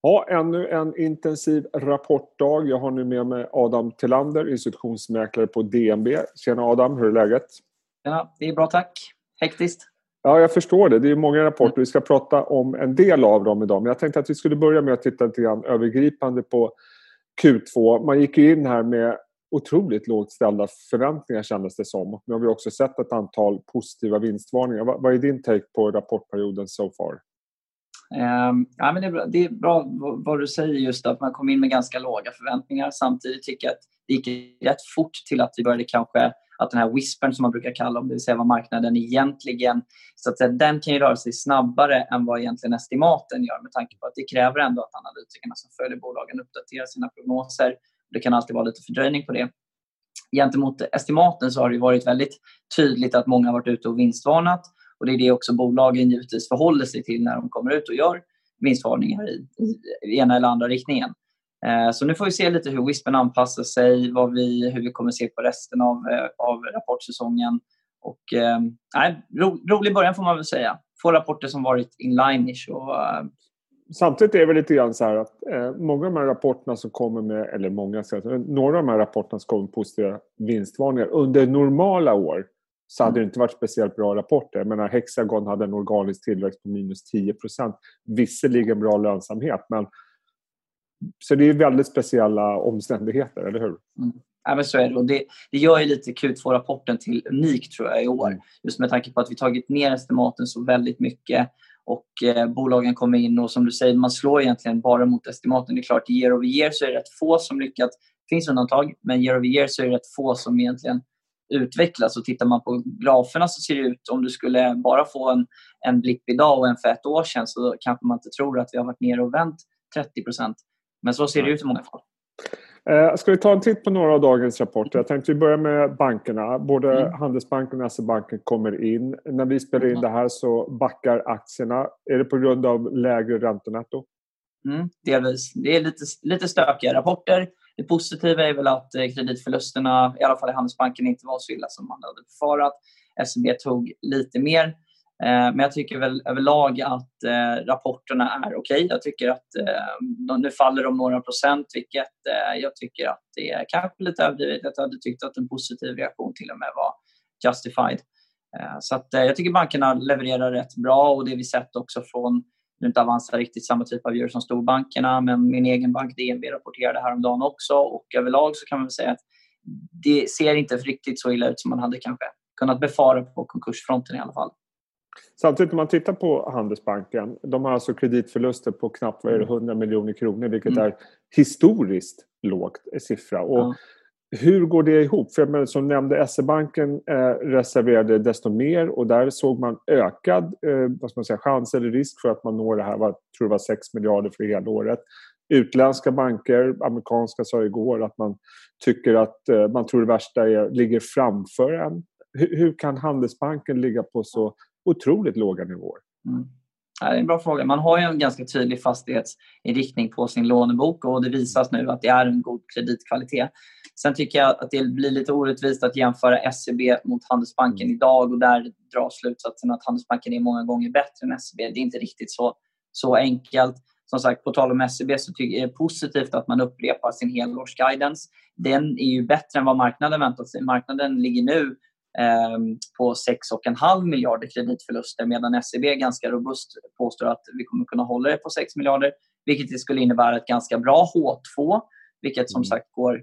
Ja, ännu en intensiv rapportdag. Jag har nu med mig Adam Tillander, institutionsmäklare på DNB. Tjena Adam, hur är läget? Ja, det är bra tack. Hektiskt. Ja, jag förstår det. Det är många rapporter. Vi ska prata om en del av dem idag. Men jag tänkte att vi skulle börja med att titta lite grann övergripande på Q2. Man gick ju in här med otroligt lågt ställda förväntningar kändes det som. Nu har vi också sett ett antal positiva vinstvarningar. Vad är din take på rapportperioden so far? Ehm, ja, men det, är bra, det är bra vad du säger just att man kom in med ganska låga förväntningar. Samtidigt tycker jag att det gick rätt fort till att vi började kanske att den här whispern som man brukar kalla om, det vill säga vad marknaden egentligen, så att säga, den kan ju röra sig snabbare än vad egentligen estimaten gör med tanke på att det kräver ändå att analytikerna som följer bolagen uppdaterar sina prognoser. Det kan alltid vara lite fördröjning på det. Gentemot estimaten så har det varit väldigt tydligt att många har varit ute och vinstvarnat och det är det också bolagen givetvis förhåller sig till när de kommer ut och gör vinstvarningar i, i ena eller andra riktningen. Eh, så nu får vi se lite hur Wispen anpassar sig, vad vi, hur vi kommer se på resten av, eh, av rapportsäsongen. Och, eh, ro, rolig början får man väl säga. Få rapporter som varit inline-ish. Och, eh, Samtidigt är det väl lite grann så här att eh, många av de här rapporterna som kommer med, eller många, några av de här rapporterna som kommer med positiva vinstvarningar under normala år så hade det inte varit speciellt bra rapporter. Jag menar, Hexagon hade en organisk tillväxt på minus 10% Visserligen bra lönsamhet, men så det är väldigt speciella omständigheter, eller hur? Mm. Ja, men så är det. Och det, det gör ju lite Q2-rapporten till unik tror jag i år. Mm. Just med tanke på att vi tagit ner estimaten så väldigt mycket och eh, bolagen kommer in och som du säger, man slår egentligen bara mot estimaten. Det är klart, year over year så är det rätt få som lyckats. Det finns undantag, men year over year så är det rätt få som egentligen utvecklas. Och tittar man på graferna så ser det ut, om du skulle bara få en, en blipp idag och en för ett år sedan så kanske man inte tror att vi har varit nere och vänt 30% Men så ser det ut i många fall. Eh, ska vi ta en titt på några av dagens rapporter? Jag tänkte vi börjar med bankerna. Både mm. Handelsbanken och SE-banken kommer in. När vi spelar in mm. det här så backar aktierna. Är det på grund av lägre räntenetto? Mm, delvis. Det är lite, lite stökiga rapporter. Det positiva är väl att eh, kreditförlusterna, i alla fall i Handelsbanken, inte var så illa som man hade befarat. SEB tog lite mer. Eh, men jag tycker väl överlag att eh, rapporterna är okej. Okay. Jag tycker att nu faller de några procent, vilket jag tycker att det är kanske lite överdrivet. Jag hade tyckt att en positiv reaktion till och med var justified. Så att jag tycker bankerna levererar rätt bra och det vi sett också från inte Avanza riktigt samma typ av djur som storbankerna, men min egen bank DNB rapporterade häromdagen också och överlag så kan man väl säga att det ser inte riktigt så illa ut som man hade kanske kunnat befara på konkursfronten i alla fall. Samtidigt om man tittar på Handelsbanken, de har alltså kreditförluster på knappt vad är det, 100 mm. miljoner kronor vilket mm. är historiskt lågt siffra. Och ja. Hur går det ihop? För menar, som nämnde, SE-banken eh, reserverade desto mer och där såg man ökad eh, vad ska man säga, chans eller risk för att man når det här, vad, tror det var 6 miljarder för hela året. Utländska banker, amerikanska sa igår att man tycker att eh, man tror det värsta är, ligger framför en. Hur, hur kan Handelsbanken ligga på så otroligt låga nivåer? Mm. Det är en bra fråga. Man har ju en ganska tydlig fastighetsinriktning på sin lånebok och det visas nu att det är en god kreditkvalitet. Sen tycker jag att det blir lite orättvist att jämföra SEB mot Handelsbanken mm. idag och där dra slutsatsen att Handelsbanken är många gånger bättre än SEB. Det är inte riktigt så, så enkelt. Som sagt, på tal om SEB så tycker jag det är positivt att man upprepar sin helårsguidance. Den är ju bättre än vad marknaden väntat sig. Marknaden ligger nu på 6,5 miljarder kreditförluster medan SEB ganska robust påstår att vi kommer kunna hålla det på 6 miljarder vilket det skulle innebära ett ganska bra H2 vilket som mm. sagt går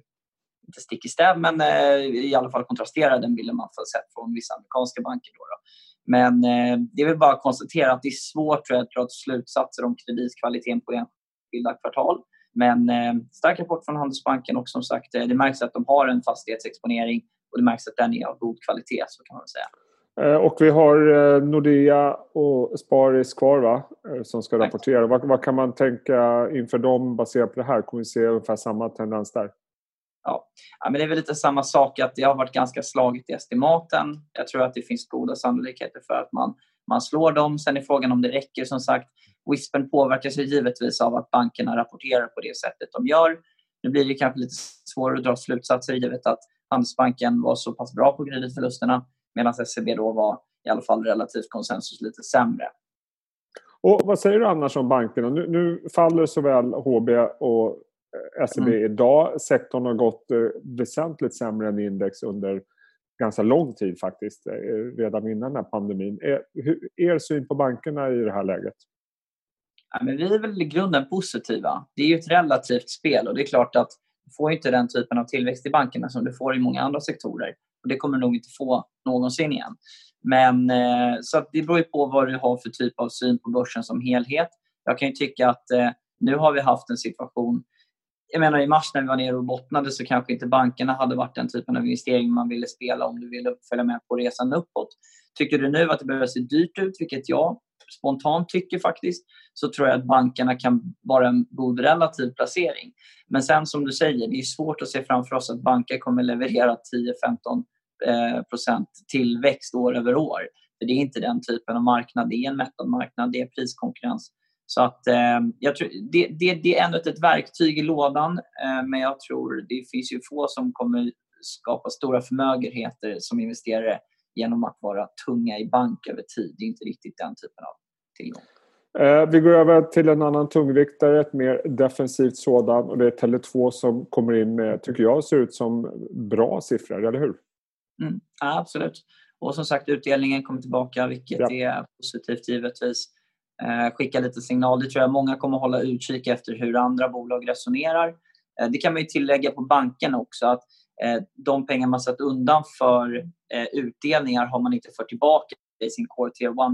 inte stick i stäv, men eh, i alla fall kontrasterar den bilden man får sett från vissa amerikanska banker. Då, då. Men eh, det är väl bara att konstatera att det är svårt tror jag, att dra slutsatser om kreditkvaliteten på enskilda kvartal. Men eh, stark rapport från Handelsbanken och som sagt, det märks att de har en fastighetsexponering och det märks att den är av god kvalitet, så kan man säga. Eh, och vi har eh, Nordea och Sparis kvar va? som ska rapportera. Vad, vad, kan man tänka inför dem baserat på det här? Kommer vi se ungefär samma tendens där? ja. ja, men det är väl lite samma sak att det har varit ganska slagigt i estimaten. Jag tror att det finns goda sannolikheter för att man, man slår dem. Sen är frågan om det räcker. Som sagt, Wispen påverkas ju givetvis av att bankerna rapporterar på det sättet de gör. Nu blir det kanske lite svårare att dra slutsatser givet att Handelsbanken var så pass bra på kreditförlusterna medan SEB då var i alla fall relativt konsensus lite sämre. Och vad säger du annars om bankerna? Nu, nu faller såväl HB och SEB mm. idag. Sektorn har gått eh, väsentligt sämre än index under ganska lång tid faktiskt, eh, redan innan den här pandemin. Er, er syn på bankerna i det här läget? Ja, men vi är väl i grunden positiva. Det är ju ett relativt spel och det är klart att får inte den typen av tillväxt i bankerna som du får i många andra sektorer. Och Det kommer du nog inte få någonsin igen. Men eh, så det beror ju på vad du har för typ av syn på börsen som helhet. Jag kan ju tycka att eh, nu har vi haft en situation jag menar i mars när vi var nere och bottnade så kanske inte bankerna hade varit den typen av investering man ville spela om du ville följa med på resan uppåt. Tycker du nu att det börjar se dyrt ut, vilket jag spontant tycker faktiskt, så tror jag att bankerna kan vara en god relativ placering. Men sen som du säger, det är svårt att se framför oss att banker kommer leverera 10-15 eh, procent tillväxt år över år. För det är inte den typen av marknad. Det är en mättad marknad, det är priskonkurrens. Så att, eh, jag tror, det, det, det är ändå ett, ett verktyg i lådan, eh, men jag tror det finns ju få som kommer skapa stora förmögenheter som investerare genom att vara tunga i bank över tid. Det är inte riktigt den typen av tillgång. Eh, vi går över till en annan tungviktare, ett mer defensivt sådan och det är Tele2 som kommer in med, tycker jag, ser ut som bra siffror, eller hur? Mm, absolut. Och som sagt, utdelningen kommer tillbaka, vilket ja. är positivt givetvis eh, skicka lite signal. Det tror jag många kommer hålla utkik efter hur andra bolag resonerar. Eh, det kan man ju tillägga på bankerna också att eh, de pengar man satt undan för utdelningar har man inte fört tillbaka i sin Core Tier 1 eh,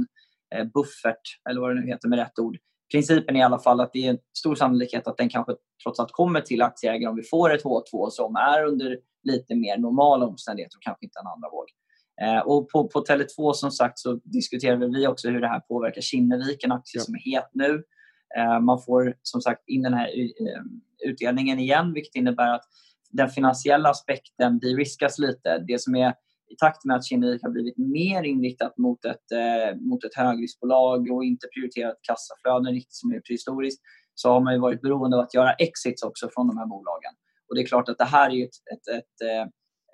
buffert eller vad det nu heter med rätt ord. Principen är i alla fall att det är stor sannolikhet att den kanske trots allt kommer till aktieägare om vi får ett H2 som är under lite mer normala omständigheter och kanske inte en andra våg. Eh, och på, på Tele2 som sagt så diskuterar vi också hur det här påverkar Kinnevik, en aktie ja. som är het nu. Eh, man får som sagt in den här eh, utdelningen igen vilket innebär att den finansiella aspekten de-riskas lite. Det som är i takt med att Kinnevik har blivit mer inriktat mot ett, eh, mot ett högriskbolag och inte prioriterat kassaflöden riktigt som är historiskt så har man varit beroende av att göra exits också från de här bolagen. Och det är klart att det här är ett, ett, ett, eh,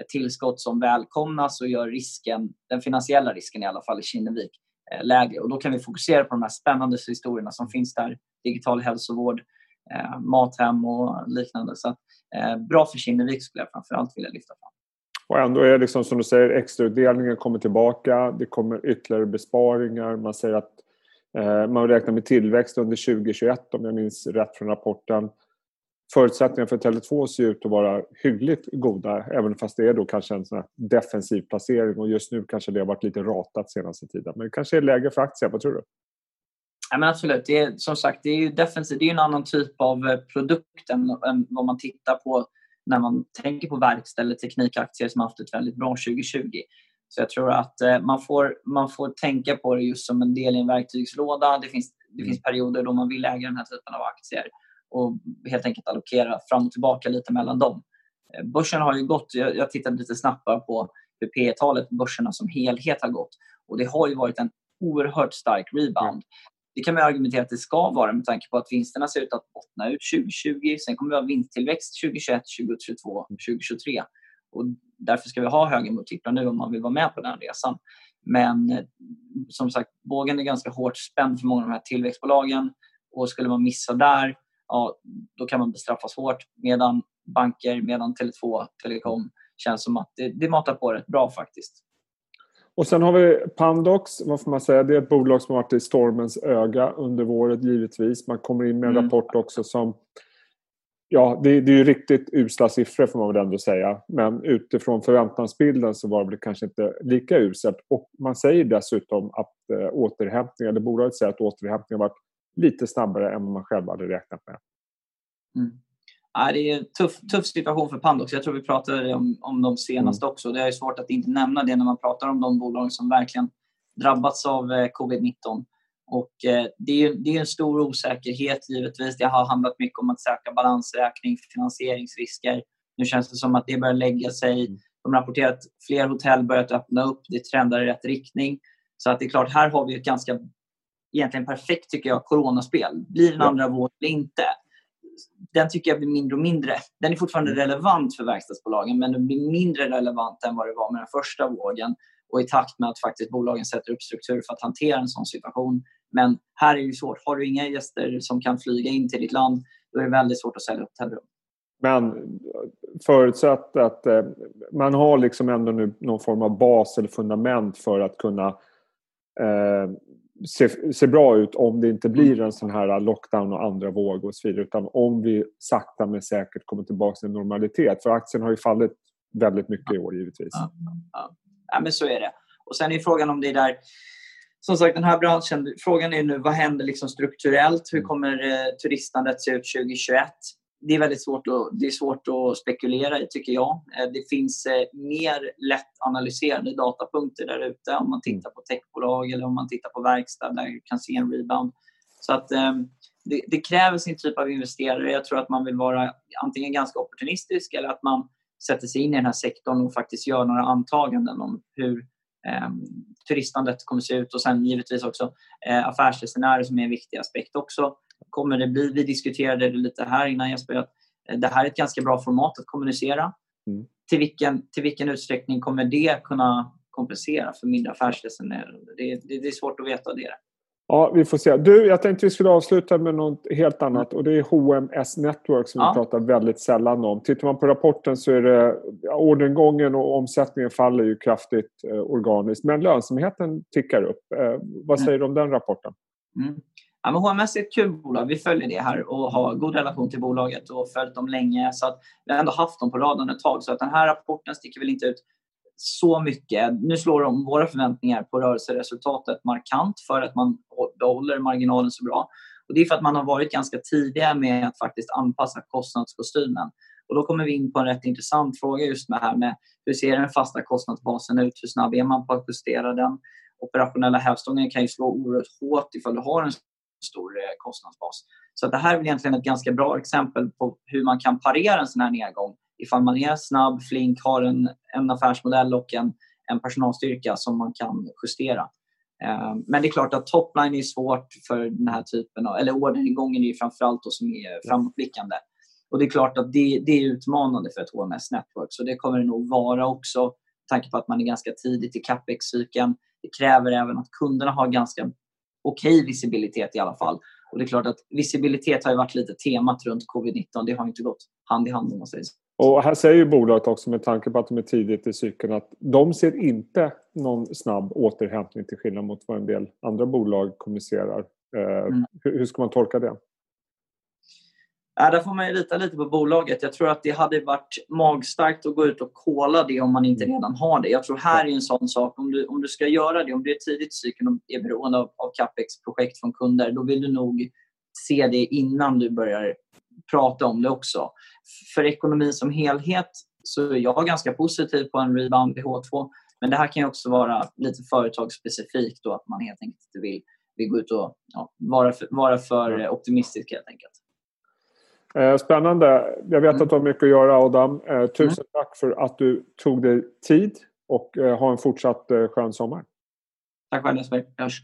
ett tillskott som välkomnas och gör risken, den finansiella risken i alla fall i Kinnevik eh, lägre. Och då kan vi fokusera på de här spännande historierna som finns där. Digital hälsovård, eh, Mathem och liknande. Så att, eh, bra för Kinnevik skulle jag framförallt vilja lyfta fram. Och ändå är det liksom som du säger, extrautdelningen kommer tillbaka. Det kommer ytterligare besparingar. Man säger att eh, man räknar med tillväxt under 2021 om jag minns rätt från rapporten förutsättningarna för Tele2 ser ut att vara hyggligt goda även fast det är då kanske en sån defensiv placering och just nu kanske det har varit lite ratat senaste tiden. Men det kanske är läge för aktier, vad tror du? Ja, men absolut, det är, som sagt det är ju defensivt, det är en annan typ av eh, produkt än, än vad man tittar på när man tänker på verkstad eller teknikaktier som har haft ett väldigt bra 2020. Så jag tror att eh, man, får, man får tänka på det just som en del i en verktygslåda. Det finns, det finns perioder då man vill äga den här typen av aktier och helt enkelt allokera fram och tillbaka lite mellan dem. Eh, börsen har ju gått, jag, tittade lite snabbt på hur P talet på börserna som helhet har gått och det har ju varit en oerhört stark rebound. Det kan man argumentera att det ska vara med tanke på att vinsterna ser ut att bottna ut 2020. Sen kommer vi ha vinsttillväxt 2021, 2022, 2023. Och därför ska vi ha högre multiplar nu om man vill vara med på den resan. Men eh, som sagt, bågen är ganska hårt spänd för många av de här tillväxtbolagen och skulle man missa där ja, då kan man bestraffas hårt. Medan banker, medan Tele2, Telekom känns som att det, det matar på rätt bra faktiskt. Och sen har vi Pandox, vad får man säga? Det är ett bolag som har varit i stormens öga under våren givetvis. Man kommer in med en mm. rapport också som Ja, det, det, är ju riktigt usla siffror får man väl ändå säga. Men utifrån förväntansbilden så var det kanske inte lika uselt. Och man säger dessutom att eh, återhämtningen, eller bolaget säger att återhämtningen har varit lite snabbare än vad man själv hade räknat med. Mm. Ja, det är en tuff, tuff situation för Pandox. Jag tror vi pratade om, om dem senast mm. också. Det är svårt att inte nämna det när man pratar om de bolag som verkligen drabbats av eh, covid-19. Och, eh, det, är, det är en stor osäkerhet givetvis. Det har handlat mycket om att säkra balansräkning, finansieringsrisker. Nu känns det som att det börjar lägga sig. Mm. De rapporterar att fler hotell börjat öppna upp. Det trendar i rätt riktning. Så att det är klart, här har vi ett ganska egentligen perfekt, tycker jag, coronaspel. Blir det en andra våg eller inte? Den tycker jag blir mindre och mindre. Den är fortfarande mm. relevant för verkstadsbolagen men den blir mindre relevant än vad det var med den första vågen. och i takt med att faktiskt bolagen sätter upp struktur för att hantera en sån situation. Men här är det svårt. Har du inga gäster som kan flyga in till ditt land, då är det väldigt svårt att sälja hotellrum. Men förutsatt att eh, man har liksom ändå nu någon form av bas eller fundament för att kunna eh, se, se bra ut om det inte blir en sån här lockdown och andra våg och så vidare. Utan om vi sakta men säkert kommer tillbaka till normalitet. För aktien har ju fallit väldigt mycket i år givetvis. Ja, ja. ja men så är det. Och sen är frågan om det är där som sagt, den här branschen, frågan är nu vad händer liksom strukturellt? Hur mm. kommer eh, turistandet se ut 2021? Det är väldigt svårt att, det är svårt att spekulera i, tycker jag. Eh, det finns eh, mer lättanalyserade datapunkter där ute om man tittar på techbolag eller om man tittar på verkstad där du kan se en rebound. Så att eh, det, det, kräver sin typ av investerare. Jag tror att man vill vara antingen ganska opportunistisk eller att man sätter sig in i den här sektorn och faktiskt gör några antaganden om hur eh, turistandet kommer se ut och sen givetvis också eh, affärsresenärer som är en viktig aspekt också kommer det bli, vi diskuterade det lite här innan Jesper, att eh, det här är ett ganska bra format att kommunicera. Mm. Till, vilken, till vilken utsträckning kommer det kunna kompensera för mindre affärsresenärer? Det, det, det är svårt att veta det. Ja, vi får se. Du, jag tänkte vi skulle avsluta med något helt annat och det är HMS Network som ja. vi pratar väldigt sällan om. Tittar man på rapporten så är det orderingången och omsättningen faller ju kraftigt eh, organiskt men lönsamheten tickar upp. Eh, vad mm. säger mm. du om den rapporten? Mm. Ja, men HMS är ett kul bolag. Vi följer det här och har god relation till bolaget och följt dem länge. Så att vi har ändå haft dem på radarn ett tag. Så att den här rapporten sticker väl inte ut så mycket. Nu slår de våra förväntningar på rörelseresultatet markant för att man behåller marginalen så bra. Och det är för att man har varit ganska tidiga med att faktiskt anpassa kostnadskostymen. Och då kommer vi in på en rätt intressant fråga just med här med hur ser den fasta kostnadsbasen ut? Hur snabb är man på att justera den? Operationella hävstången kan ju slå oerhört hårt ifall du har en stor eh, kostnadsbas. Så det här är egentligen ett ganska bra exempel på hur man kan parera en sån här nedgång ifall man är snabb, flink, har en, en affärsmodell och en, en personalstyrka som man kan justera. Eh, men det är klart att topline är svårt för den här typen av, eller orderingången är framförallt då som är framåtblickande. Och det är klart att det, det, är utmanande för ett HMS Network, så det kommer det nog vara också med tanke på att man är ganska tidigt i capex-cykeln. Det kräver även att kunderna har ganska okej okay visibilitet i alla fall. Och det är klart att visibilitet har ju varit lite temat runt covid-19. Det har inte gått hand i hand om man säger så. Och här säger bolaget också med tanke på att de är tidigt i cykeln att de ser inte någon snabb återhämtning till skillnad mot vad en del andra bolag kommunicerar. Eh, mm. Hur ska man tolka det? Ja, där får man ju lita lite på bolaget. Jag tror att det hade varit magstarkt att gå ut och kolla det om man inte mm. redan har det. Jag tror här är en sån sak, om du, om du ska göra det, om du är tidigt i cykeln och är beroende av, av capex-projekt från kunder, då vill du nog se det innan du börjar prata om det också. För ekonomin som helhet så är jag ganska positiv på en rebound i H2. Men det här kan också vara lite företagsspecifikt då att man helt enkelt inte vill, vill gå ut och ja, vara, för, vara för optimistisk helt enkelt. Eh, spännande. Jag vet mm. att du har mycket att göra Adam. Eh, tusen mm. tack för att du tog dig tid och eh, ha en fortsatt skön sommar. Tack själv Jesper. Vi hörs.